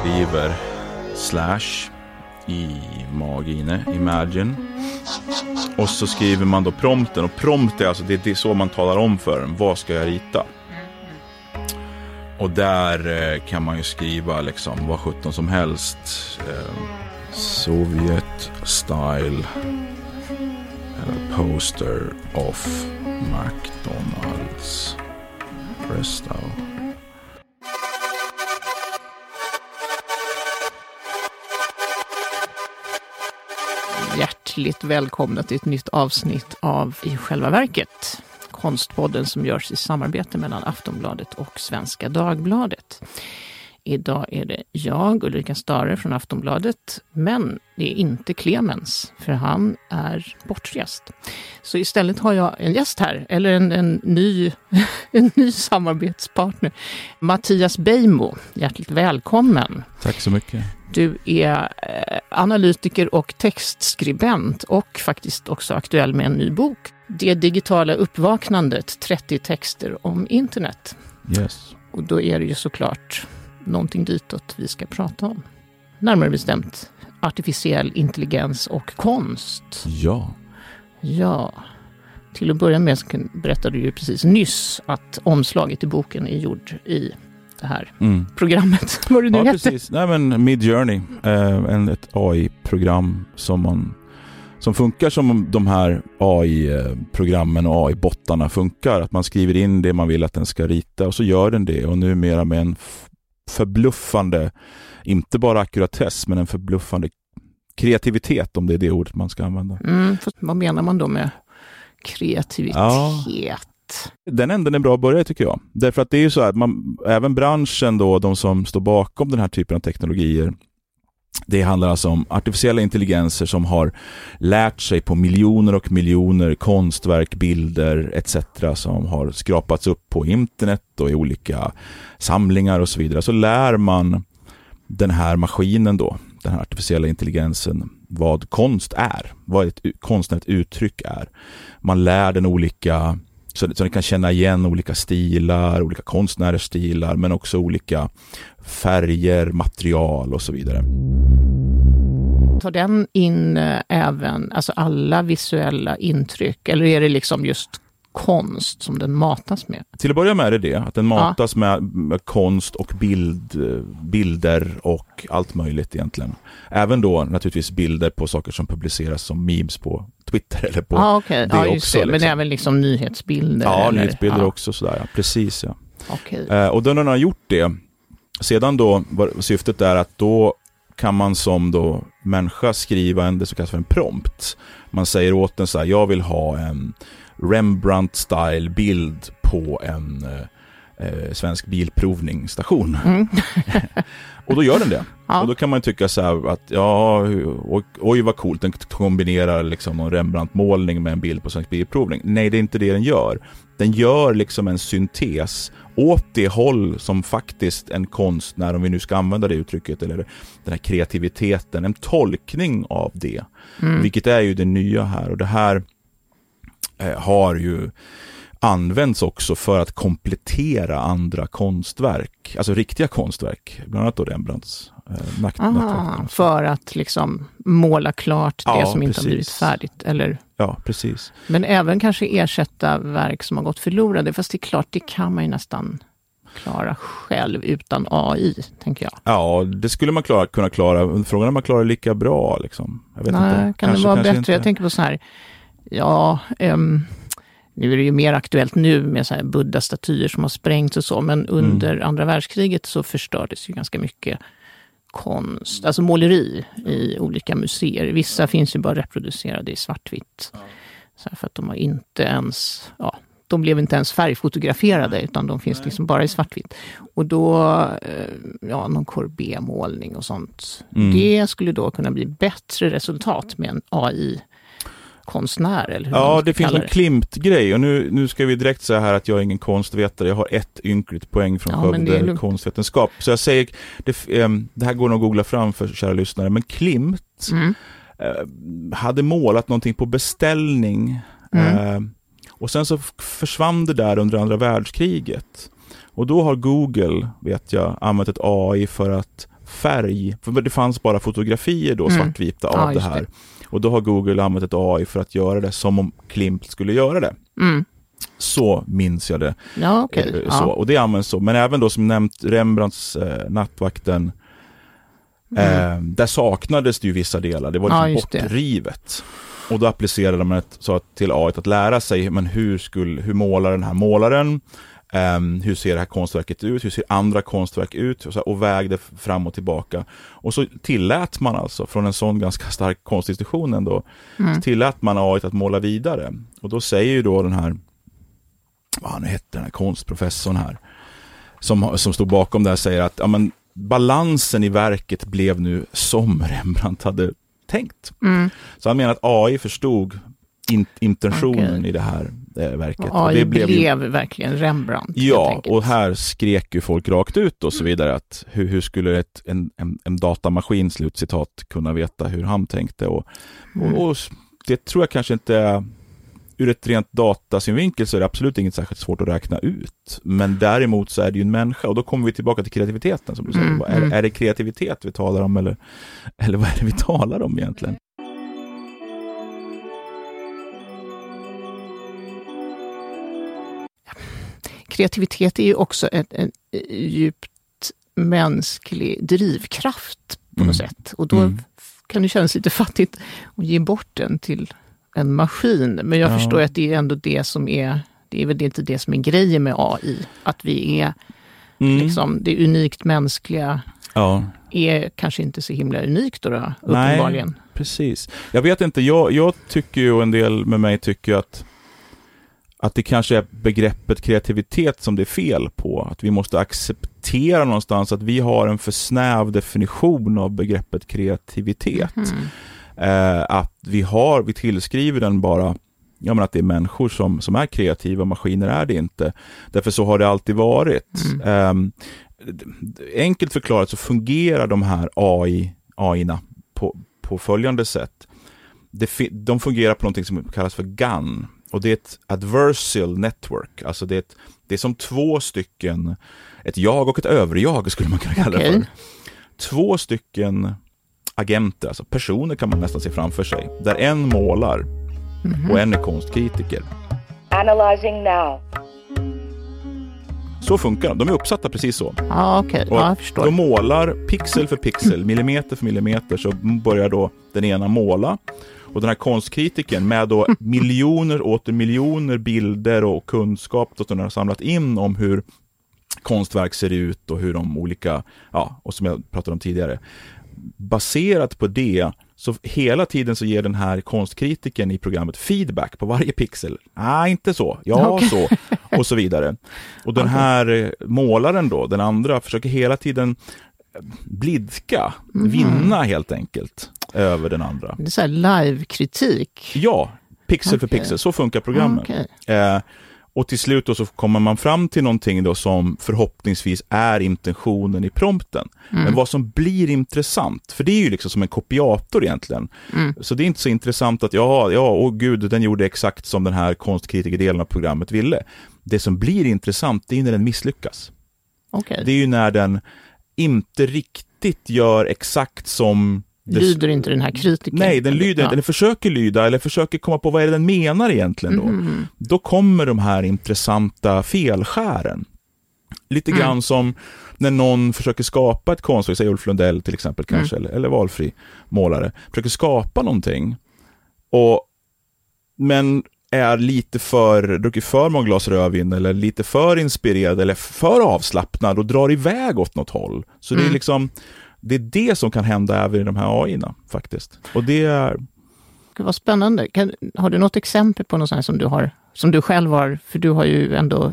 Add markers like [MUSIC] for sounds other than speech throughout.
skriver slash i Magine, Imagine. Och så skriver man då prompten och prompt är alltså det, det är så man talar om för den. Vad ska jag rita? Och där eh, kan man ju skriva liksom vad sjutton som helst. Eh, Sovjet style eh, poster of McDonalds. Presto. Hjärtligt välkomna till ett nytt avsnitt av I själva verket. Konstpodden som görs i samarbete mellan Aftonbladet och Svenska Dagbladet. Idag är det jag, Ulrika Stare från Aftonbladet, men det är inte Clemens, för han är bortrest. Så istället har jag en gäst här, eller en, en, ny, [LAUGHS] en ny samarbetspartner. Mattias Beijmo, hjärtligt välkommen. Tack så mycket. Du är eh, analytiker och textskribent och faktiskt också aktuell med en ny bok. Det digitala uppvaknandet, 30 texter om internet. Yes. Och då är det ju såklart någonting ditåt vi ska prata om. Närmare bestämt artificiell intelligens och konst. Ja. Ja. Till att börja med så berättade du ju precis nyss att omslaget i boken är gjord i det här Mm. programmet. [LAUGHS] Vad det nu Ja, hette. precis. Nej, men Midjourney, eh, en, ett AI-program som man som funkar som de här AI-programmen och AI-bottarna funkar. Att man skriver in det man vill att den ska rita och så gör den det och numera med en förbluffande, inte bara ackuratess, men en förbluffande kreativitet om det är det ordet man ska använda. Mm, vad menar man då med kreativitet? Den änden är bra att börja tycker jag. Därför att det är ju så att man, även branschen då, de som står bakom den här typen av teknologier, det handlar alltså om artificiella intelligenser som har lärt sig på miljoner och miljoner konstverk, bilder etc. som har skrapats upp på internet och i olika samlingar och så vidare. Så lär man den här maskinen då, den här artificiella intelligensen, vad konst är, vad ett konstnärligt uttryck är. Man lär den olika så, så den kan känna igen olika stilar, olika konstnärers stilar, men också olika färger, material och så vidare. Tar den in eh, även alltså alla visuella intryck eller är det liksom just konst som den matas med? Till att börja med är det det, att den matas med, med konst och bild, bilder och allt möjligt egentligen. Även då naturligtvis bilder på saker som publiceras som memes på Twitter eller på Ja, okej. det Ja, också, det. Men liksom. även liksom nyhetsbilder? Ja, eller? nyhetsbilder ja, också sådär, ja. precis ja. Okej. Eh, och då när den har gjort det, sedan då, syftet är att då kan man som då människa skriva en, det som kallas för en prompt. Man säger åt den så här, jag vill ha en Rembrandt-style bild på en eh, eh, svensk bilprovningsstation. Mm. [LAUGHS] och då gör den det. Ja. Och då kan man tycka så här att ja, oj, oj vad coolt, den kombinerar liksom någon Rembrandt-målning med en bild på Svensk Bilprovning. Nej, det är inte det den gör. Den gör liksom en syntes åt det håll som faktiskt en konstnär, om vi nu ska använda det uttrycket, eller den här kreativiteten, en tolkning av det. Mm. Vilket är ju det nya här och det här eh, har ju används också för att komplettera andra konstverk, alltså riktiga konstverk, bland annat då Rembrandts eh, nakt- Aha, för att liksom måla klart det Ja, som inte har blivit precis. färdigt. Eller, Ja, precis. men även kanske ersätta verk som har gått förlorade. Fast det är klart, det kan man ju nästan klara själv utan AI, tänker jag. Ja, det skulle man klara, kunna klara. Frågan är om man klarar det lika bra. Liksom. Jag vet Nej, inte. kan Kanske- det vara bättre? inte. Jag tänker på så här, ja, ehm, nu är det ju mer aktuellt nu med så här buddha-statyer som har sprängts och så, men under Mm. andra världskriget så förstördes ju ganska mycket konst, alltså måleri i olika museer. Vissa finns ju bara reproducerade i svartvitt. Så för att de har inte ens, ja, de blev inte ens färgfotograferade utan de finns liksom bara i svartvitt. Och då, eh, ja, någon Courbet-målning och sånt. Mm. Det skulle då kunna bli bättre resultat med en AI-konstnär eller hur Ja, det finns en Klimt-grej och nu, nu ska vi direkt säga här att jag är ingen konstvetare. Jag har ett ynkligt poäng från Ja, Skövde konstvetenskap. Så jag säger, det, ehm, det här går nog att googla fram för kära lyssnare, men Klimt Mm. eh, hade målat någonting på beställning. Mm. Eh, och sen så försvann det där under andra världskriget. Och då har Google, vet jag, använt ett AI för att färg, för det fanns bara fotografier då, Mm. svartvita av Ja, det här. det. Och då har Google använt ett AI för att göra det som om Klimt skulle göra det. Mm. Så minns jag det. Ja, okej. Eh, Så, Ja. och det används så. Men även då som nämnt Rembrandts eh, Nattvakten, Mm. eh, där saknades det ju vissa delar. Det var Ja, liksom det. bortrivet. Och då applicerade man ett, så att till AI att lära sig, men hur, skulle, hur målar den här målaren? Ehm, hur ser det här konstverket ut? Hur ser andra konstverk ut? Och, så, och vägde fram och tillbaka. Och så tillät man alltså, från en sån ganska stark konstinstitution ändå, Mm. så tillät man AI att måla vidare. Och då säger ju då den här, vad han hette, den här konstprofessorn här, som, som stod bakom det här, säger att ja, men, balansen i verket blev nu som Rembrandt hade tänkt. Mm. Så han menar att AI förstod in, intentionen Okej. i det här eh, verket. Och AI det blev, ju- verkligen Rembrandt. Ja, och här skrek ju folk rakt ut och så vidare att hur, hur skulle ett, en, en, en datamaskin, slutcitat, kunna veta hur han tänkte och, Mm. och, och s- det tror jag kanske inte ur ett rent datasynvinkel så är det absolut inget särskilt svårt att räkna ut. Men däremot så är det ju en människa och då kommer vi tillbaka till kreativiteten som du säger. Mm, Är, mm. är det kreativitet vi talar om eller, [LAUGHS] eller vad är det vi talar om egentligen? Kreativitet är ju också ett, en djupt mänsklig drivkraft på något Mm. sätt. Och då Mm. kan det kännas lite fattigt att ge bort den till en maskin. Men jag Ja. förstår att det är ändå det som är, det är väl inte det som är grejen med AI. Att vi är, Mm. liksom, det unikt mänskliga Ja. är kanske inte så himla unikt då, då Nej. uppenbarligen. Precis. Jag vet inte, jag, jag tycker ju och en del med mig tycker att att det kanske är begreppet kreativitet som det är fel på. Att vi måste acceptera någonstans att vi har en för snäv definition av begreppet kreativitet. Mm. Eh, att vi har, vi tillskriver den bara, ja men att det är människor som, som är kreativa, maskiner är det inte. Därför så har det alltid varit. Mm. D- enkelt förklarat så fungerar de här AI, AI-na på, på följande sätt. Det, de fungerar på någonting som kallas för GAN. Och det är ett adversarial network. Alltså det är, ett, det är som två stycken, ett jag och ett överjag skulle man kunna kalla det Okej. för. Två stycken agenter, alltså personer kan man nästan se framför sig. Där en målar Mhm. och en är konstkritiker. Analyzing now. Så funkar de. De är uppsatta precis så. Ja, okej. Och Ja, jag förstår. De målar pixel för pixel, millimeter för millimeter, så börjar då den ena måla. Och den här konstkritikern med då [LAUGHS] miljoner åter miljoner bilder och kunskap som den har samlat in om hur konstverk ser ut och hur de olika, ja, och som jag pratade om tidigare. Baserat på det, så hela tiden så ger den här konstkritiken i programmet feedback på varje pixel. Nej, inte så. Ja, Okej. så. Och så vidare. Och den här eh, målaren då, den andra, försöker hela tiden blidka, Mhm. vinna helt enkelt över den andra. Det är så här live-kritik. Ja, pixel för Okej. pixel, så funkar programmet. Okej. Eh, och till slut då så kommer man fram till någonting då som förhoppningsvis är intentionen i prompten. Mm. Men vad som blir intressant, för det är ju liksom som en kopiator egentligen. Mm. Så det är inte så intressant att ja, ja, åh gud, den gjorde exakt som den här konstkritiker-delen av programmet ville. Det som blir intressant, det är när den misslyckas. Okej. Det är ju när den inte riktigt gör exakt som Lyder inte den här kritiken? Nej, den lyder Ja. eller försöker lyda, eller försöker komma på vad är det den menar egentligen då. Mhm. Då kommer de här intressanta felskären. Lite Mm. grann som när någon försöker skapa ett konstverk, säg Ulf Lundell till exempel Mm. kanske, eller, eller valfri målare, försöker skapa någonting. Och, men är lite för, druckit för många glas rödvin eller lite för inspirerad eller för avslappnad och drar iväg åt något håll. Så det är Mm. liksom, det är det som kan hända även i de här AI-na faktiskt. Och det är, Gud, vad spännande. Kan, har du något exempel på något sånt som du har, som du själv har, för du har ju ändå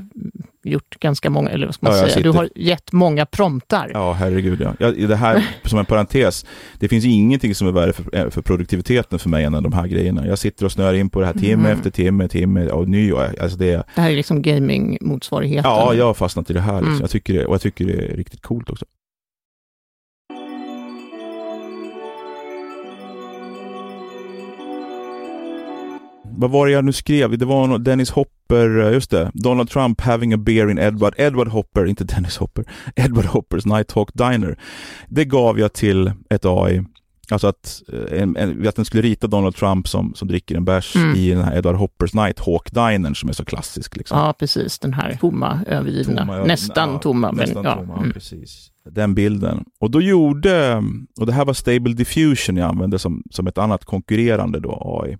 gjort ganska många, eller vad ska man Ja, säga, du sitter- har gett många promptar. Ja, herregud ja. ja. Det här, som en parentes, det finns ingenting som är värre för, eh, för produktiviteten för mig än de här grejerna. Jag sitter och snör in på det här timme Mm. efter timme, timme och ny. Och, alltså det, Det här är liksom gaming-motsvarigheten. ja, jag har fastnat i det här. Liksom. Mm. Jag tycker det, och jag tycker det är riktigt coolt också. Vad var det jag nu skrev? Det var nå- Dennis Hopper, eh, just det. Donald Trump having a beer in Edward, Edward Hopper, inte Dennis Hopper, [LAUGHS] Edward Hoppers Nighthawk Diner. Det gav jag till ett AI. Alltså att, eh, en, en, att den skulle rita Donald Trump som, som dricker en bärs Mm. i den här Edward Hoppers Nighthawk Dinern som är så klassisk. Liksom. Ja, precis. Den här tomma, övergivna, Tomma, nästan ja, tomma. Men, Nästan ja. tomma, ja, Mm. precis. Den bilden. Och då gjorde, och det här var Stable Diffusion jag använde som, som ett annat konkurrerande då AI.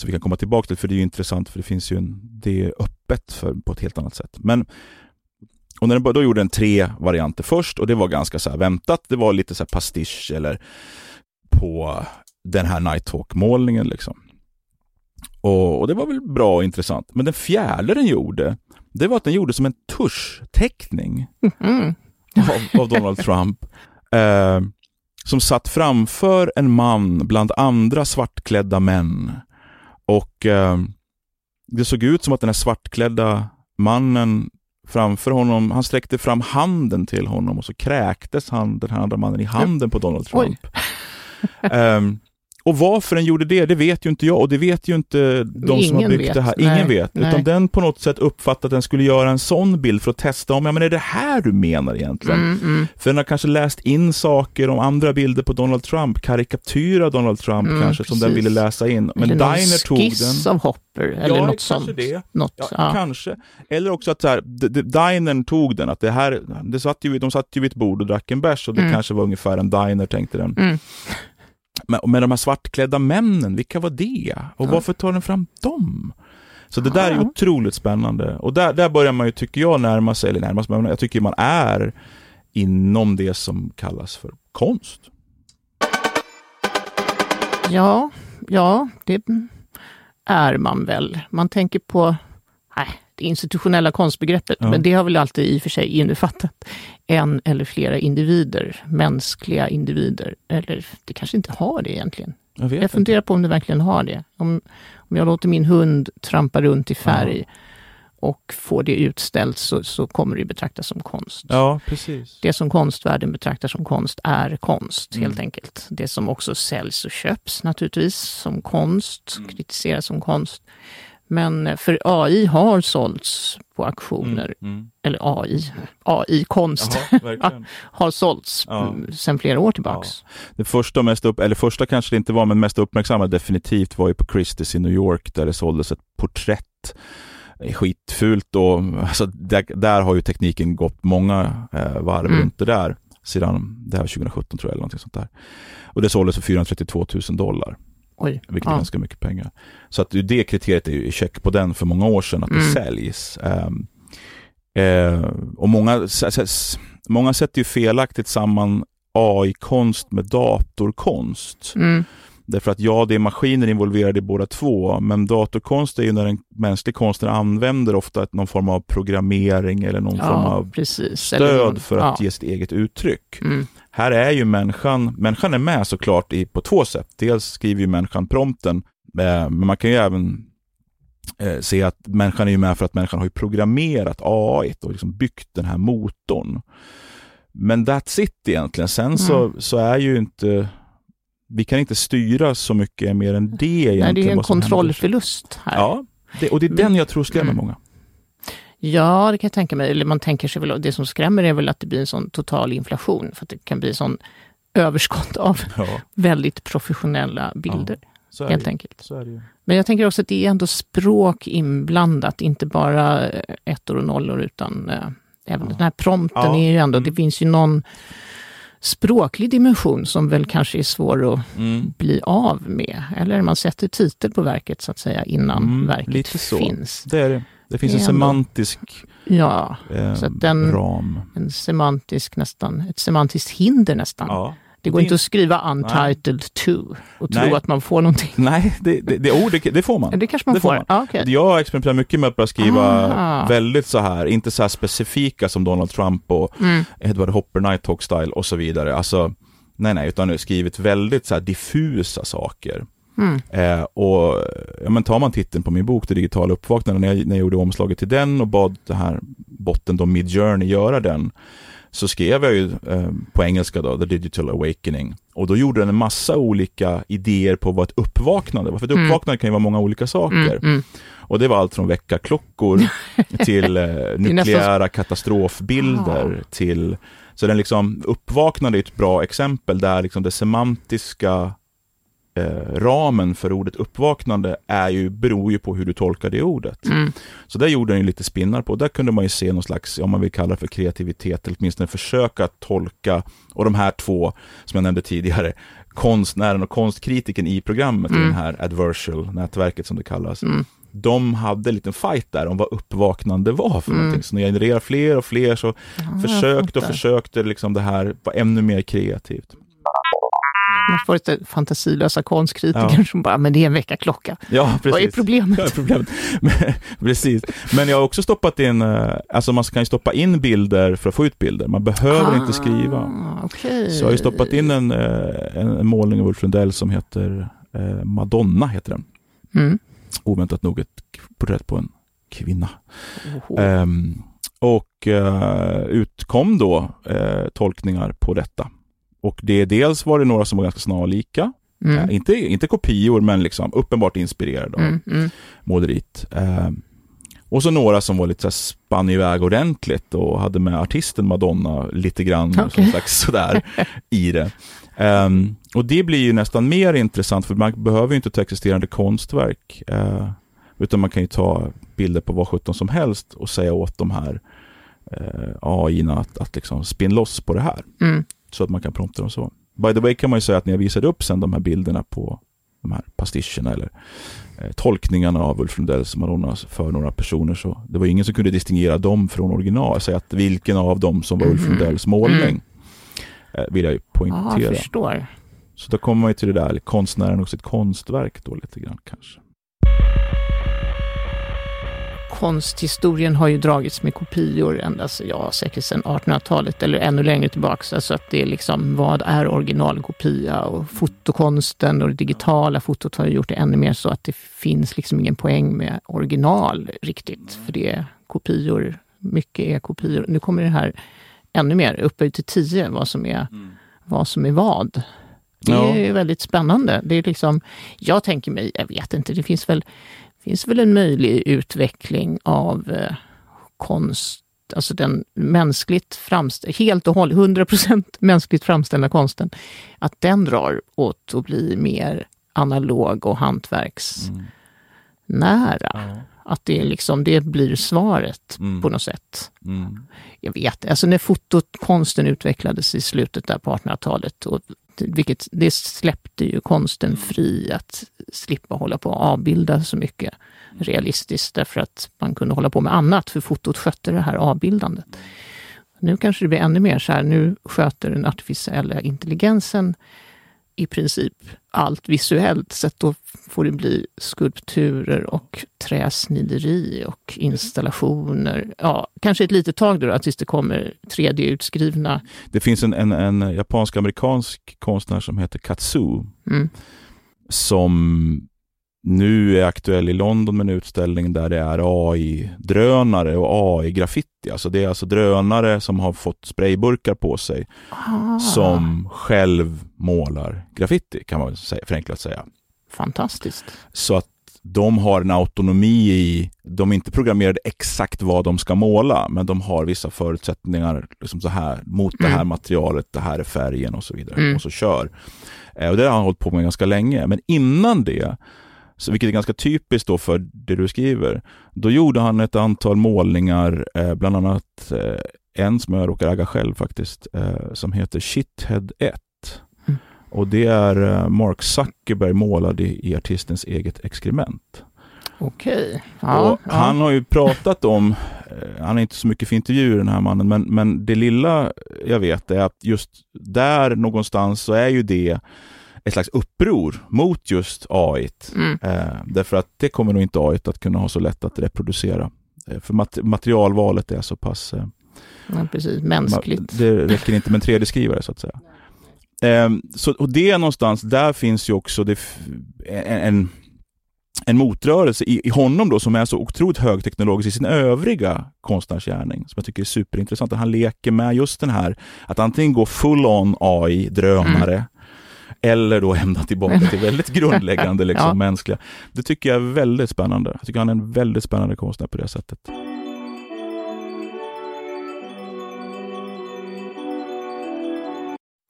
Så vi kan komma tillbaka till, för det är intressant för det finns ju en, det är öppet för, på ett helt annat sätt. Men och när den, då gjorde den tre varianter först och det var ganska så väntat. Det var lite så här pastisch eller på den här Nighthawk-målningen liksom. Och, och det var väl bra och intressant. Men den fjärde den gjorde, det var att den gjorde som en tuschteckning Mm. av, av Donald Trump. [LAUGHS] Eh, som satt framför en man bland andra svartklädda män. Och eh, det såg ut som att den här svartklädda mannen framför honom, han sträckte fram handen till honom och så kräktes han, den här andra mannen i handen på Donald. Trump. Ehm, och varför den gjorde det, det vet ju inte jag och det vet ju inte de som har Ingen byggt vet. det här. Nej, Ingen vet. nej. Utan den på något sätt uppfattade att den skulle göra en sån bild för att testa om, ja men är det här du menar egentligen? Mm, mm. För den har kanske läst in saker om andra bilder på Donald Trump, karikatyr Donald Trump Mm, kanske, som den ville läsa in. Men eller Diner tog skiss den. av Hopper eller ja, något sånt. det. Något, Ja, ja. Kanske. Eller också att så här, dinern tog den, att det här, det satt ju, de satt ju vid ett bord och drack en bärs och det Mm. kanske var ungefär en diner tänkte den. Men, men de här svartklädda männen, vilka var det? Och Ja. varför tar den fram dem? Så det där är Ja. otroligt spännande. Och där, där börjar man ju, tycker jag, närma sig, eller närma sig, men jag tycker man är inom det som kallas för konst. Ja, ja, det är man väl. Man tänker på nej, institutionella konstbegreppet, Ja. men det har väl alltid i och för sig innefattat en eller flera individer, mänskliga individer. Eller det kanske inte har det egentligen. Jag Jag inte. funderar på om det verkligen har det. Om, om jag låter min hund trampa runt i färg och får det utställt så, så kommer det betraktas som konst. Ja, precis. Det som konstvärlden betraktar som konst är konst, helt Mm. enkelt. Det som också säljs och köps naturligtvis som konst, Mm. kritiseras som konst. Men för AI har sålts på auktioner, Mm. eller AI, AI-konst Jaha, [LAUGHS] har sålts Ja. mm, sedan flera år tillbaks. Det första, mest upp, eller första kanske det inte var, men mest uppmärksammade definitivt var ju på Christie's i New York där det såldes ett porträtt. Skitfult och alltså där, där har ju tekniken gått många eh, varv Mm. runt det där. Sedan, det här var 2017 tror jag, eller någonting sånt där. Och det såldes för 432 000 dollar, Oj. vilket är Ja. ganska mycket pengar. Så att det kriteriet är ju i check på den för många år sedan, att det Mm. säljs. Ehm, eh, och många, många sätter ju felaktigt samman AI-konst med datorkonst. Mm. Därför att ja, det är maskiner involverade i båda två, men datorkonst är ju när en mänsklig konstnär använder ofta någon form av programmering eller någon form Ja, av precis. Eller någon- stöd för att ja. ge sitt eget uttryck. Mm. Här är ju människan, människan är med såklart i, på två sätt. Dels skriver ju människan prompten, eh, men man kan ju även eh, se att människan är ju med för att människan har ju programmerat AI och liksom byggt den här motorn. Men that's it egentligen. Sen så, Mm. så är ju inte, vi kan inte styra så mycket mer än det egentligen. Nej, det är ju en kontrollförlust här. Ja, det, och det är den jag tror skrämmer Mm. många. Ja, det kan jag tänka mig. Eller man tänker sig väl, det som skrämmer är väl att det blir en sån total inflation. För att det kan bli sån överskott av [LAUGHS] Ja, väldigt professionella bilder, så är, helt det, enkelt. så. Men jag tänker också att det är ändå språk inblandat, inte bara ettor och nollor, utan eh, även Ja. den här prompten Ja. är ju ändå, Mm. det finns ju någon språklig dimension som väl kanske är svår att Mm. bli av med. Eller man sätter titel på verket så att säga innan Mm, verket så. finns. Det är det. Det finns Det en semantisk Ja, eh, Så att den- ram. en semantisk nästan, ett semantiskt hinder nästan. Ja. det går det- inte att skriva untitled to och tro Nej. att man får någonting. Nej, det, det, det, oh, det, det får man. Det kanske man Det får får. man. Ja, okej. Jag har experimenterat mycket med att börja skriva Ah. väldigt så här, inte så här specifika som Donald Trump och Mm. Edward Hopper Nighthawk style och så vidare. Alltså, nej, nej, utan skrivit väldigt så diffusa saker. Mm. Eh, och ja, men tar man titeln på min bok, Det digitala uppvaknandet, när jag, när jag gjorde omslaget till den och bad det här botten då Midjourney göra den, så skrev jag ju eh, på engelska då, The Digital Awakening. Och då gjorde den en massa olika idéer på vad ett uppvaknande var. För ett Mm. uppvaknande kan ju vara många olika saker. Mm, mm. Och det var allt från väckarklockor [LAUGHS] till eh, nukleära katastrofbilder till... Så den liksom, uppvaknande är ett bra exempel där liksom det semantiska eh, ramen för ordet uppvaknande är ju, beror ju på hur du tolkar det ordet. Mm. Så där gjorde den ju lite spinnar på. Där kunde man ju se någon slags, om man vill kalla det för kreativitet, eller åtminstone försöka tolka, och de här två, som jag nämnde tidigare, konstnären och konstkritiken i programmet, i Mm. det här adversal-nätverket som det kallas, Mm. de hade en liten fight där om vad uppvaknande var för Mm. någonting. Så när jag genererade fler och fler så Ja, försökte och försökte liksom det här vara ännu mer kreativt. Man får lite fantasilösa konstkritiker Ja. som bara, men det är en väckarklocka. Ja, precis. Vad är problemet? Ja, [LAUGHS] problemet. Men, precis. Men jag har också stoppat in, eh, alltså man kan ju stoppa in bilder för att få ut bilder. Man behöver inte skriva. Ah, okej. Så jag har ju stoppat in en, eh, en, en målning av Ulf Lundell som heter eh, Madonna, heter den. Mm. Oväntat nog ett porträtt på en kvinna. Ehm, och eh, utkom då eh, tolkningar på detta. Och det dels var det några som var ganska snarlika. Mm. Eh, inte, inte kopior, men liksom uppenbart inspirerade av Mm, mm. måleriet. Eh, och så några som var lite så spann iväg ordentligt och hade med artisten Madonna lite grann Okej. som slags sådär i det. Ehm, och det blir ju nästan mer intressant för man behöver ju inte ta existerande konstverk. eh, utan man kan ju ta bilder på vad sjutton som helst och säga åt de här eh, AI att, att liksom spinn loss på det här. Mm. Så att man kan prompta dem så. By the way kan man ju säga att när jag visade upp sen de här bilderna på de här pastischerna eller eh, tolkningarna av Ulf Lundells Madonna för några personer så det var ingen som kunde distingera dem från original, säga att vilken av dem som var Ulf Mhm. Lundells målning. Mm. Eh, vill jag ju Ja, poängtera. förstår. så då kommer man ju till det där, konstnären och sitt konstverk då lite grann kanske. Konsthistorien har ju dragits med kopior ända ja, säkert sedan 1800-talet eller ännu längre tillbaks. Alltså att det är liksom, vad är originalkopia? Och fotokonsten och det digitala fotot har gjort det ännu mer så att det finns liksom ingen poäng med original riktigt. För det är kopior, mycket är kopior. Nu kommer det här ännu mer, uppe till tio, vad som är, vad, som är vad. Det Ja. är väldigt spännande. Det är liksom, jag tänker mig, jag vet inte, det finns väl, finns väl en möjlig utveckling av eh, konst, alltså den mänskligt framställda, helt och hållet, 100% [LAUGHS] mänskligt framställda konsten, att den drar åt att bli mer analog och hantverksnära. Ja. Att det, liksom, det blir svaret Mm. på något sätt. Mm. Jag vet alltså när fotokonsten utvecklades i slutet där på 1800-talet, och vilket, det släppte ju konsten fri att slippa hålla på och avbilda så mycket realistiskt därför att man kunde hålla på med annat, för fotot skötte det här avbildandet. Nu kanske det blir ännu mer så här, nu sköter den artificiella intelligensen i princip allt visuellt, så då får det bli skulpturer och träsnideri och installationer. Ja, kanske ett litet tag då, tills det kommer 3D-utskrivna. Det finns en, en, en japansk-amerikansk konstnär som heter Katsu Mm. som nu är aktuell i London med en utställning där det är AI-drönare och AI-graffiti. Alltså det är alltså drönare som har fått sprayburkar på sig Ah, som själv målar graffiti kan man säga, förenklat säga. Fantastiskt. Så att de har en autonomi i, de är inte programmerade exakt vad de ska måla, men de har vissa förutsättningar liksom så här, mot det här Mm. materialet, det här är färgen och så vidare. Mm. Och så kör. Eh, och det har han hållit på med ganska länge. Men innan det, så vilket är ganska typiskt då för det du skriver, då gjorde han ett antal målningar, eh, bland annat eh, en som jag råkar äga själv faktiskt, eh, som heter Shithead 1. Mm. Och det är eh, Mark Zuckerberg målad i, i artistens eget exkrement. Okej. Ja, ja. Han har ju pratat om, eh, han är inte så mycket för intervjuer den här mannen, men, men det lilla jag vet är att just där någonstans så är ju det ett slags uppror mot just AI. Mm. Eh, därför att det kommer nog inte AI att kunna ha så lätt att reproducera. Eh, för mat- materialvalet är så pass... Eh, Ja, precis. Mänskligt. Det räcker inte med en 3D-skrivare så att säga. Ehm, så, och det är någonstans, där finns ju också det, en en motrörelse i, i honom då som är så otroligt högteknologisk i sin övriga konstnärsgärning som jag tycker är superintressant. Han leker med just den här att antingen gå full on AI, drönare, mm. Eller då hämta tillbaka till väldigt [LAUGHS] grundläggande liksom, ja. mänskliga. Det tycker jag är väldigt spännande. Jag tycker han är en väldigt spännande konstnär på det sättet.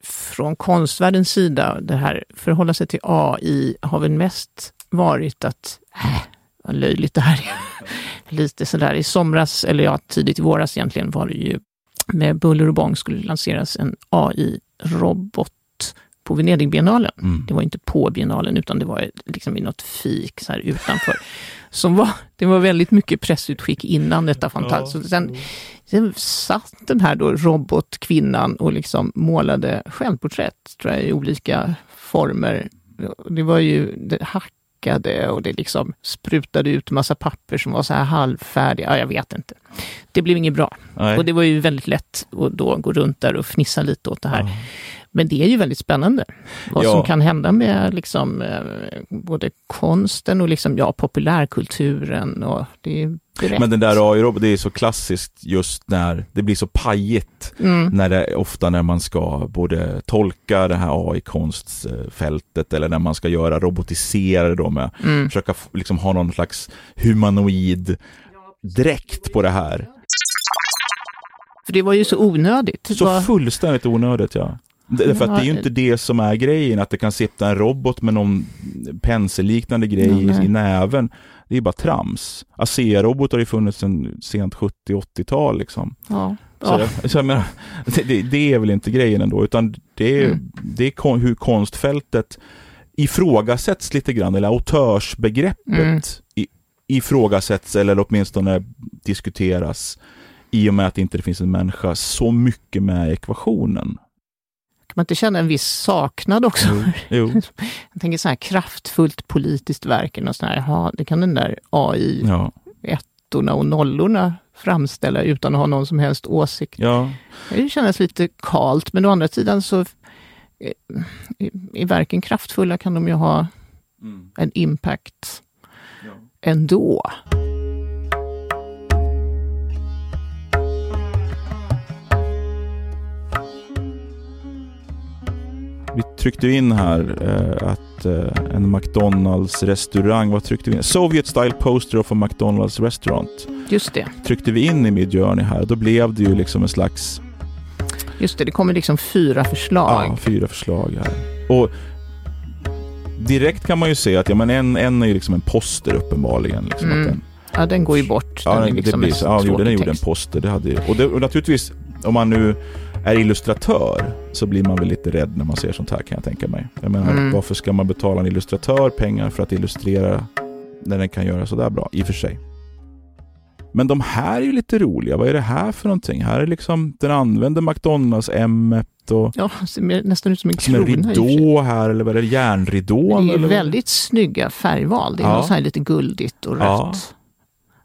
Från konstvärldens sida, det här förhålla sig till AI har väl mest varit att, äh, vad löjligt det här är. [LAUGHS] Lite sådär i somras, eller ja, tidigt i våras egentligen, var det ju med buller och bång skulle lanseras en AI-robot på Venedigbiennalen. Mm. Det var inte på biennalen, utan det var liksom i något fik så här utanför. Som var, det var väldigt mycket pressutskick innan detta fantastiskt. Ja. Sen, sen satt den här då robotkvinnan och liksom målade självporträtt, tror jag, i olika former. Det var ju det hack läckade och det liksom sprutade ut massa papper som var så här halvfärdiga. Ja, jag vet inte. Det blev inget bra. Nej. Och det var ju väldigt lätt att då gå runt där och fnissa lite åt det här. Ja. Men det är ju väldigt spännande. Vad ja. som kan hända med liksom, eh, både konsten och liksom, ja, populärkulturen. Och det är Men den där AI-roboten, det är så klassiskt just när det blir så pajigt. Mm. När det, ofta när man ska både tolka det här AI-konstfältet eller när man ska göra robotiserade då med, mm. försöka liksom ha någon slags humanoid dräkt på det här. För det var ju så onödigt. Så fullständigt onödigt ja. Därför att det är ju inte det som är grejen, att det kan sitta en robot med någon penselliknande grej i, i näven. Det är bara trams. ASEA-robotar har ju funnits sedan sent 70-80-tal liksom. Ja. Så, ja. så jag menar, [LAUGHS] det, det, är väl inte grejen ändå, utan det är, mm. det är hur konstfältet ifrågasätts lite grann, eller autörsbegreppet mm. ifrågasätts eller åtminstone diskuteras i och med att det inte finns en människa så mycket med i ekvationen. Kan man inte känna en viss saknad också? Jo. [LAUGHS] Jag tänker så här kraftfullt politiskt verk, och sån här, aha, det kan den där AI, ja. ettorna och nollorna framställa utan att ha någon som helst åsikt. Ja. Det känns lite kalt, men å andra sidan så i verken kraftfulla kan de ju ha mm. en impact ja. ändå. Vi tryckte in här eh, att eh, en McDonalds restaurang, vad tryckte vi in? Soviet style poster of a McDonalds restaurant. Just det. Tryckte vi in i Midjourney här, då blev det ju liksom en slags... Just det, det kommer liksom fyra förslag. Ja, fyra förslag här. Och direkt kan man ju se att ja, men en, en är ju liksom en poster uppenbarligen. Liksom, mm. den, ja, den går ju bort. Den ja, den, liksom det blir ja, den gjorde en poster. Det hade, och, det, och naturligtvis, om man nu är illustratör så blir man väl lite rädd när man ser sånt här kan jag tänka mig. Jag menar, mm. varför ska man betala en illustratör pengar för att illustrera när den kan göra sådär bra, i och för sig. Men de här är ju lite roliga. Vad är det här för någonting? Här är liksom, den använder McDonalds M och... Ja, ser nästan ut som en krona. Som en ridå här, eller vad är det? Järnridån? Det är eller? väldigt snygga färgval. Det är ja. något så här lite guldigt och rött. Ja.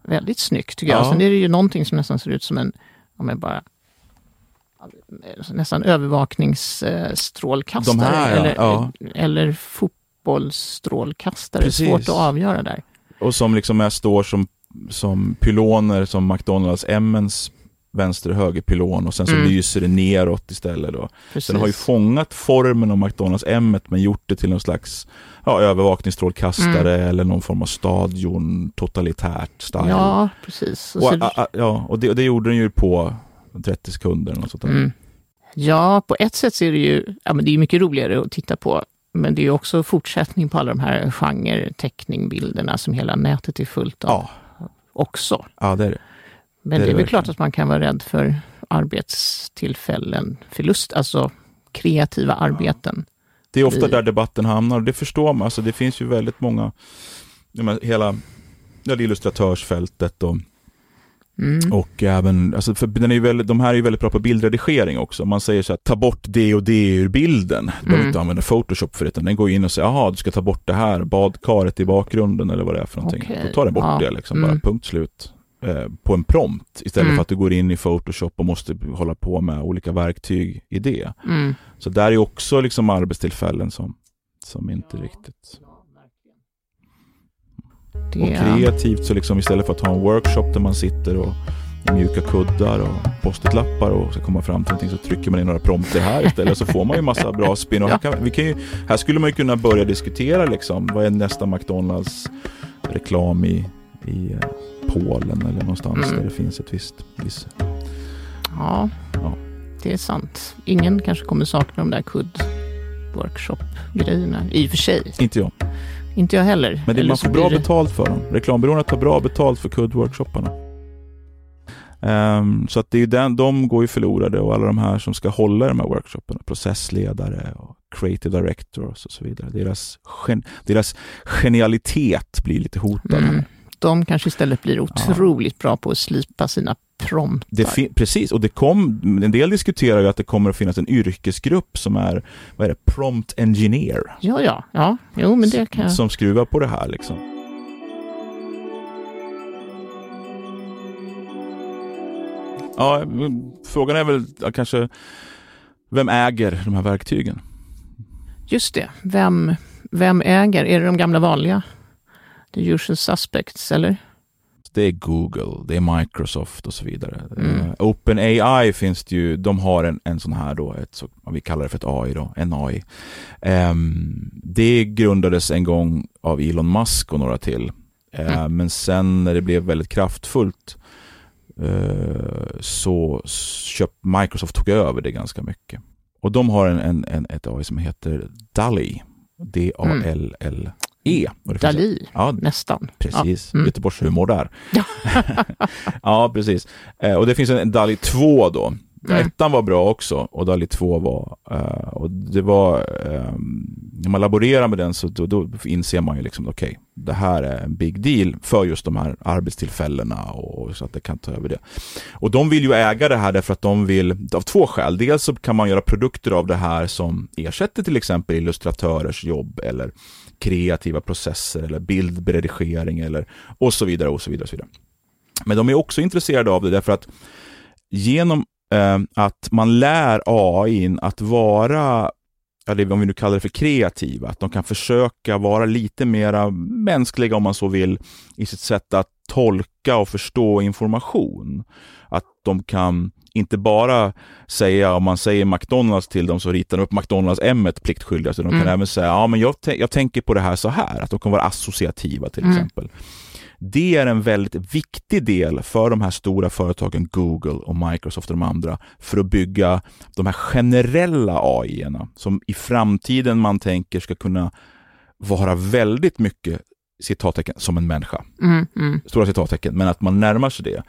Väldigt snyggt tycker jag. Ja. Sen är det ju någonting som nästan ser ut som en, om jag bara nästan övervakningsstrålkastare här, eller, ja. eller fotbollsstrålkastare. Precis. Svårt att avgöra där. Och som liksom är, står som, som pyloner som McDonalds M's vänster och höger pylon och sen så mm. lyser det neråt istället. Då. Så den har ju fångat formen av McDonalds M men gjort det till någon slags ja, övervakningsstrålkastare mm. eller någon form av stadion totalitärt style. Ja, precis. Och, och, a, ja, och det, och det gjorde den ju på 30 sekunder. Eller något sånt mm. Ja, på ett sätt så är det ju ja, men det är mycket roligare att titta på. Men det är också fortsättning på alla de här genre-teckningbilderna som hela nätet är fullt av ja. också. Ja, det är det. Men det är, det är väl klart att man kan vara rädd för arbetstillfällen, förlust, alltså kreativa arbeten. Det är ofta där debatten hamnar och det förstår man. Alltså det finns ju väldigt många, hela illustratörsfältet och Mm. Och även, alltså för den är väldigt, de här är ju väldigt bra på bildredigering också. Man säger så att ta bort det och det ur bilden. Du mm. behöver inte använda Photoshop för det. Den går in och säger, jaha du ska ta bort det här, badkaret i bakgrunden eller vad det är för någonting. Okay. Då tar den bort ja. det liksom, mm. bara punkt slut. Eh, på en prompt istället mm. för att du går in i Photoshop och måste hålla på med olika verktyg i det. Mm. Så där är också liksom arbetstillfällen som, som inte riktigt Det Och kreativt så liksom istället för att ha en workshop där man sitter och mjuka kuddar och post-it-lappar och ska komma fram till någonting så trycker man in några prompter här istället så får man ju massa bra spin. Och här, kan, vi kan ju, här skulle man ju kunna börja diskutera liksom vad är nästa McDonalds reklam i, i eh, Polen eller någonstans Mm. där det finns ett visst, visst Ja, Ja. det är sant. Ingen kanske kommer sakna de där kudd workshop-grejerna. I och för sig. inte jag. Inte jag heller. Men det, man får bra blir det- betalt för dem. Reklambyråerna tar bra betalt för kuddworkshopparna. Ehm, så att det är den, de går ju förlorade och alla de här som ska hålla de här workshopparna, processledare och creative directors och så vidare. Deras, gen, deras genialitet blir lite hotad. Mm. De kanske istället blir otroligt bra på att slipa sina promptar. Precis, och det kom, en del diskuterar ju att det kommer att finnas en yrkesgrupp som är, vad är det, prompt engineer. Ja, ja, ja. Jo, men det kan jag... Som skruvar på det här liksom. Ja, frågan är väl ja, kanske vem äger de här verktygen? Just det. Vem, vem äger? Är det de gamla vanliga? The usual suspects, eller? Det är Google, det är Microsoft och så vidare. Mm. Uh, OpenAI finns det ju, de har en, en sån här då, ett, så, vi kallar det för ett AI då, en AI. Ehm, det grundades en gång av Elon Musk och några till. Eh, Mm. Men sen när det blev väldigt kraftfullt eh, så köp, Microsoft tog över det ganska mycket. Och de har en, en, en, ett AI som heter DALI. D-A-L-L-E. Och det finns- Dali, Ja, nästan. Precis, Ja. Mm. Göteborgshumor där. [LAUGHS] Ja. precis. Eh, och det finns en, DALI 2 då. Mm. Ettan var bra också och DALI 2 var, eh, och det var, eh, när man laborerar med den så då, då inser man ju liksom, okej, det här är en big deal för just de här arbetstillfällena och så att det kan ta över det. Och de vill ju äga det här därför att de vill, av två skäl. Dels så kan man göra produkter av det här som ersätter till exempel illustratörers jobb eller kreativa processer eller bildredigering eller och så vidare och så vidare. Och så vidare. Men de är också intresserade av det därför att genom eh, att man lär AI att vara, eller om vi nu kallar det för kreativa, att de kan försöka vara lite mera mänskliga om man så vill i sitt sätt att tolka och förstå information. Att de kan inte bara säga, om man säger McDonalds till dem så ritar de upp McDonalds M pliktskyldiga, så de kan Mm. även säga, ja men jag, jag tänker på det här så här, att de kan vara associativa till Mm. exempel. Det är en väldigt viktig del för de här stora företagen Google och Microsoft och de andra för att bygga de här generella AI-erna som i framtiden man tänker ska kunna vara väldigt mycket citattecken som en människa. Mm, mm, Stora citattecken, men att man närmar sig det.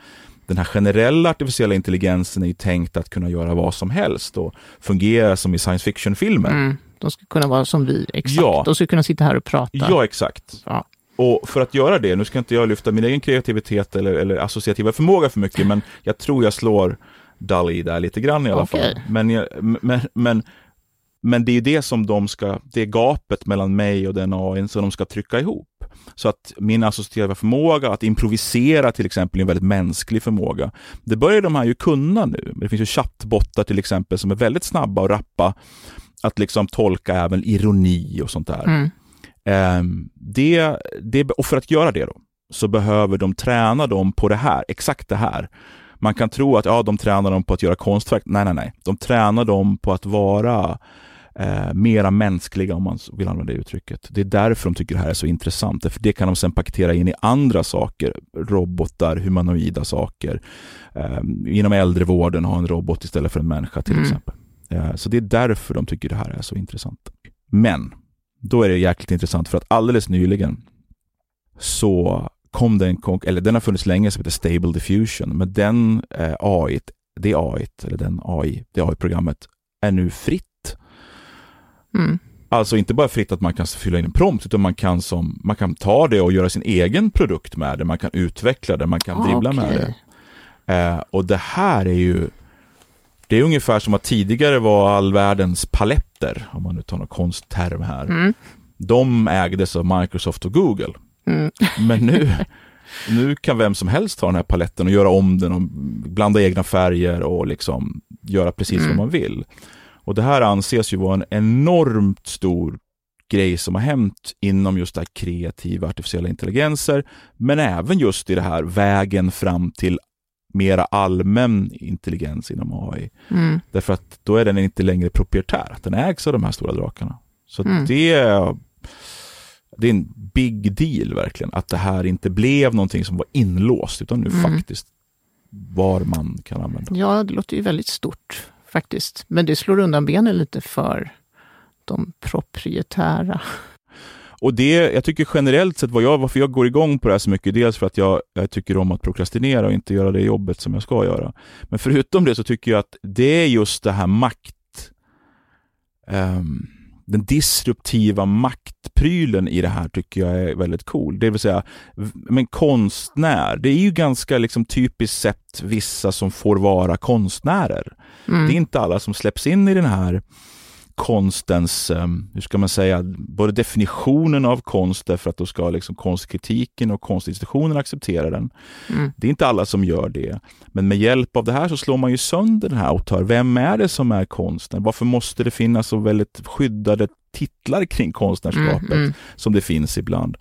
Den här generella artificiella intelligensen är ju tänkt att kunna göra vad som helst och fungera som i science fiction-filmer. mm. De ska kunna vara som vi, exakt. Ja. De ska kunna sitta här och prata. Ja, exakt. Ja. Och för att göra det, nu ska inte jag lyfta min egen kreativitet eller, eller associativa förmåga för mycket, men jag tror jag slår Dali där lite grann i alla Okej. fall. Men, men, men, men det är ju det som de ska, det är gapet mellan mig och den AI som de ska trycka ihop. Så att min associativa förmåga att improvisera till exempel är en väldigt mänsklig förmåga. Det börjar de här ju kunna nu. Det finns ju chattbottar till exempel som är väldigt snabba och rappa att liksom tolka även ironi och sånt där. Mm. Ehm, det, det, och för att göra det då, så behöver de träna dem på det här, exakt det här. Man kan tro att ja, de tränar dem på att göra konstverk. Nej, nej, nej. De tränar dem på att vara eh, mera mänskliga, om man vill använda det uttrycket. Det är därför de tycker det här är så intressant. För det kan de sen paketera in i andra saker. Robotar, humanoida saker. Eh, inom äldrevården ha en robot istället för en människa till Mm. exempel. Eh, så det är därför de tycker det här är så intressant. Men då är det jäkligt intressant för att alldeles nyligen så kom det en konk- eller den har funnits länge som heter Stable Diffusion, men den eh, AI, det AI, eller den AI, det AI-programmet är nu fritt. Mm. Alltså inte bara fritt att man kan fylla in en prompt, utan man kan, som, man kan ta det och göra sin egen produkt med det, man kan utveckla det, man kan Ah, dribbla med okej. det. Eh, och det här är ju det är ungefär som att tidigare var all världens paletter, om man nu tar någon konstterm här. Mm. De ägdes av Microsoft och Google. Mm. Men nu, nu kan vem som helst ta den här paletten och göra om den och blanda egna färger och liksom göra precis Mm. vad man vill. Och det här anses ju vara en enormt stor grej som har hänt inom just det här kreativa artificiella intelligenser, men även just i det här vägen fram till mera allmän intelligens inom AI. Mm. Därför att då är den inte längre proprietär, den ägs av de här stora drakarna. Så Mm. det, är, det är en big deal verkligen, att det här inte blev någonting som var inlåst, utan nu Mm. faktiskt var man kan använda. Ja, det låter ju väldigt stort faktiskt. Men det slår undan benen lite för de proprietära. Och det, jag tycker generellt sett vad jag, varför jag går igång på det här så mycket, dels för att jag, jag tycker om att prokrastinera och inte göra det jobbet som jag ska göra. Men förutom det så tycker jag att det är just det här makt, ehm, den disruptiva maktprylen i det här tycker jag är väldigt cool. Det vill säga, men konstnär, det är ju ganska liksom typiskt sett vissa som får vara konstnärer. Mm. Det är inte alla som släpps in i den här konstens, eh, hur ska man säga, både definitionen av konst därför att då ska liksom konstkritiken och konstinstitutionen acceptera den. Mm. Det är inte alla som gör det. Men med hjälp av det här så slår man ju sönder den här och tar, vem är det som är konsten? Varför måste det finnas så väldigt skyddade titlar kring konstnärskapet Mm, mm. som det finns ibland?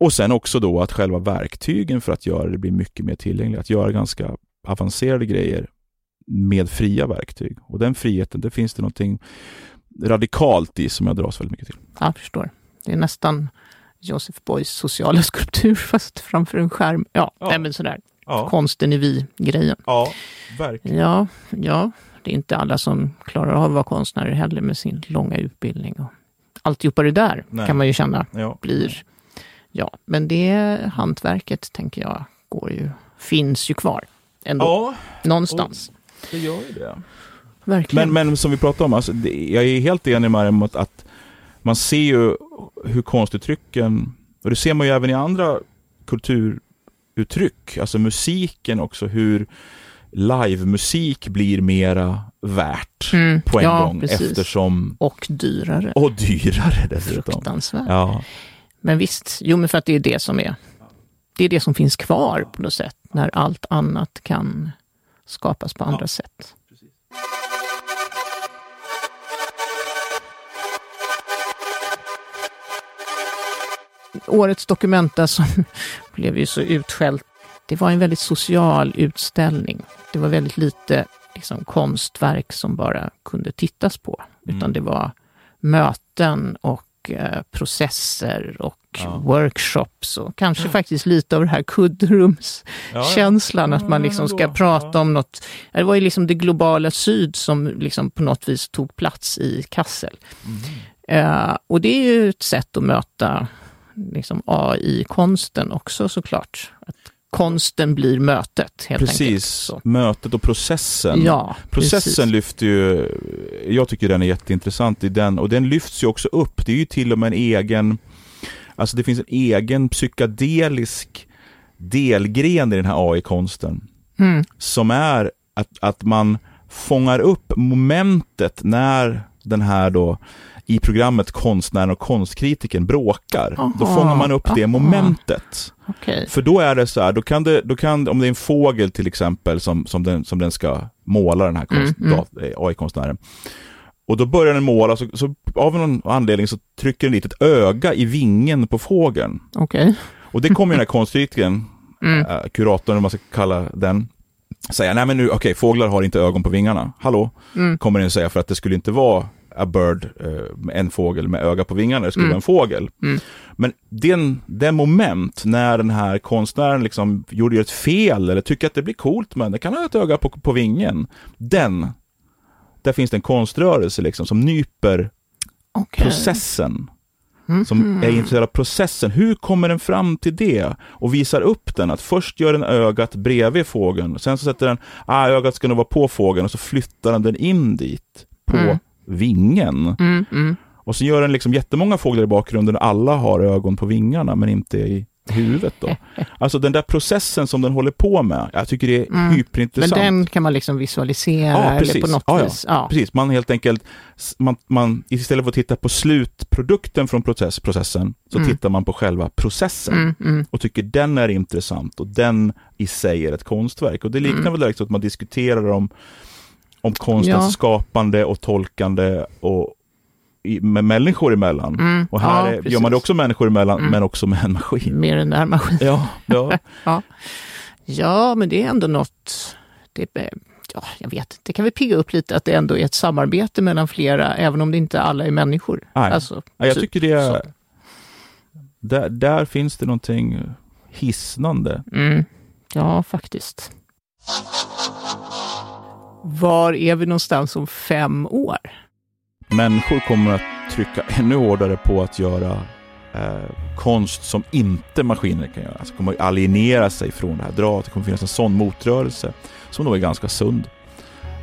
Och sen också då att själva verktygen för att göra det blir mycket mer tillgängliga, att göra ganska avancerade grejer med fria verktyg. Och den friheten, det finns det någonting radikalt i som jag dras väldigt mycket till. Jag förstår. Det är nästan Joseph Beuys sociala [LAUGHS] skulptur fast framför en skärm. Ja, Ja. Nej, men sådär. Ja, Konsten är vi-grejen. ja verkligen. Ja, ja, det är inte alla som klarar av att vara konstnärer heller med sin långa utbildning. Och alltihopa det där Nej. kan man ju känna Ja. blir... Ja, men det hantverket, tänker jag, går ju, finns ju kvar ändå. ja, Någonstans. Det gör ju det. Verkligen. Men, men som vi pratade om, alltså, det, jag är helt enig med om att, att man ser ju hur konstuttrycken, och det ser man ju även i andra kulturuttryck, alltså musiken också, hur livemusik blir mera värt Mm, på en ja, gång precis. eftersom, Och dyrare. och dyrare dessutom. Fruktansvärt. Ja, Men visst, jo men för att det är det som är, det är det som finns kvar på något sätt, när allt annat kan skapas på andra sätt. Årets Documenta som [LAUGHS] blev ju så utskällt, det var en väldigt social utställning. Det var väldigt lite liksom, konstverk som bara kunde tittas på, utan Mm. det var möten och processer och Ja. workshops och kanske faktiskt lite av det här kuddrumskänslan, Ja, att man liksom ska prata Ja. om något. Det var ju liksom det globala syd som liksom på något vis tog plats i Kassel. Mhm. Eh, och det är ju ett sätt att möta liksom AI-konsten också såklart. Att konsten blir mötet helt enkelt. Precis, Så. mötet och processen. Ja, Processen precis. lyfter ju, jag tycker den är jätteintressant i den, och den lyfts ju också upp. Det är ju till och med en egen, alltså det finns en egen psykedelisk delgren i den här AI-konsten. Mm. Som är att, att man fångar upp momentet när den här då i programmet konstnären och konstkritiken bråkar. Då Aha, fångar man upp det momentet. Okej. För då är det så här, då kan det, då kan, om det är en fågel till exempel som, som, den, som den ska måla, den här konst, Mm, mm. eh, AI-konstnären. Och då börjar den måla, så, så av någon anledning så trycker den dit ett öga i vingen på fågeln. Okej. Och det kommer den här konstkritiken, Mm. äh, kuratorn, om man ska kalla den, säga, nej men nu, okej, fåglar har inte ögon på vingarna. Hallå, Mm. kommer den säga, för att det skulle inte vara a bird, eh, en fågel med öga på vingarna, det skulle Mm. vara en fågel. Mm. Men den, den moment när den här konstnären liksom gjorde ett fel eller tycker att det blir coolt men det kan ha ett öga på, på vingen. Den, där finns det en konströrelse liksom som nyper Okej. processen. Mhm. Som är intresserad av processen. Hur kommer den fram till det? Och visar upp den. Att först gör den ögat bredvid fågeln. Sen så sätter den, ah, ögat ska nog vara på fågeln. Och så flyttar den den in dit. På Mm. vingen. Mm, mm. Och så gör den liksom jättemånga fåglar i bakgrunden. Alla har ögon på vingarna men inte i huvudet då. Alltså den där processen som den håller på med. Jag tycker det är Mm. Men hyperintressant. den kan man liksom visualisera Ja, eller på något Ja, ja. vis. Ja. Precis, man helt enkelt, man, man, istället för att titta på slutprodukten från process, processen, så Mm. tittar man på själva processen Mm, mm. och tycker den är intressant och den i sig är ett konstverk. Och det liknar Mm. väl direkt så att man diskuterar om, om konstens skapande och tolkande och, i, med människor emellan. Mm. Och här ja, är, gör man det också människor emellan, Mm. men också med en maskin. Med den där maskinen. Ja, [LAUGHS] ja. Ja, men det är ändå något, det, är- ja, jag vet det kan vi pigga upp lite att det ändå är ett samarbete mellan flera, även om det inte alla är människor. Nej. Alltså, Ja, jag typ tycker det är, där, där finns det någonting hisnande. Mm. Ja, faktiskt. Var är vi någonstans om fem år? Människor kommer att trycka ännu hårdare på att göra eh, konst som inte maskiner kan göra. Alltså kommer att alienera sig från det här draget. Det kommer finnas en sån motrörelse som då är ganska sund.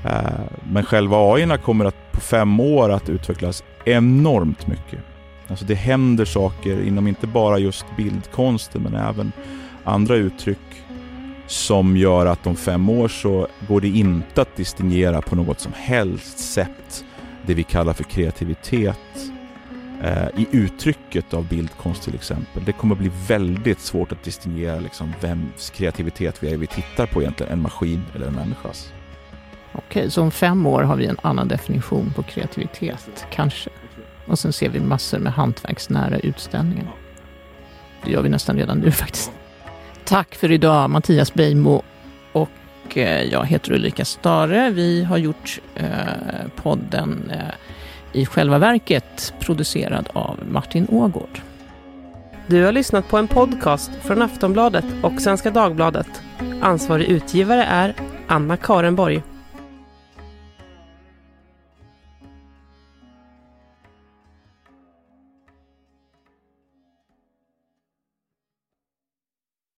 Eh, men själva AI kommer att på fem år att utvecklas enormt mycket. Alltså det händer saker inom inte bara just bildkonsten men även andra uttryck som gör att om fem år så går det inte att distingera på något som helst sätt det vi kallar för kreativitet eh, i uttrycket av bildkonst till exempel. Det kommer bli väldigt svårt att distingera liksom vems kreativitet vi är vi tittar på egentligen, en maskin eller en människas. Okej, så om fem år har vi en annan definition på kreativitet, kanske. Och sen ser vi massor med hantverksnära utställningar. Det gör vi nästan redan nu faktiskt. Tack för idag Mattias Beijmo och och eh, jag heter Ulrika Stare. Vi har gjort eh, podden eh, i själva verket producerad av Martin Ågård. Du har lyssnat på en podcast från Aftonbladet och Svenska Dagbladet. Ansvarig utgivare är Anna Karenborg.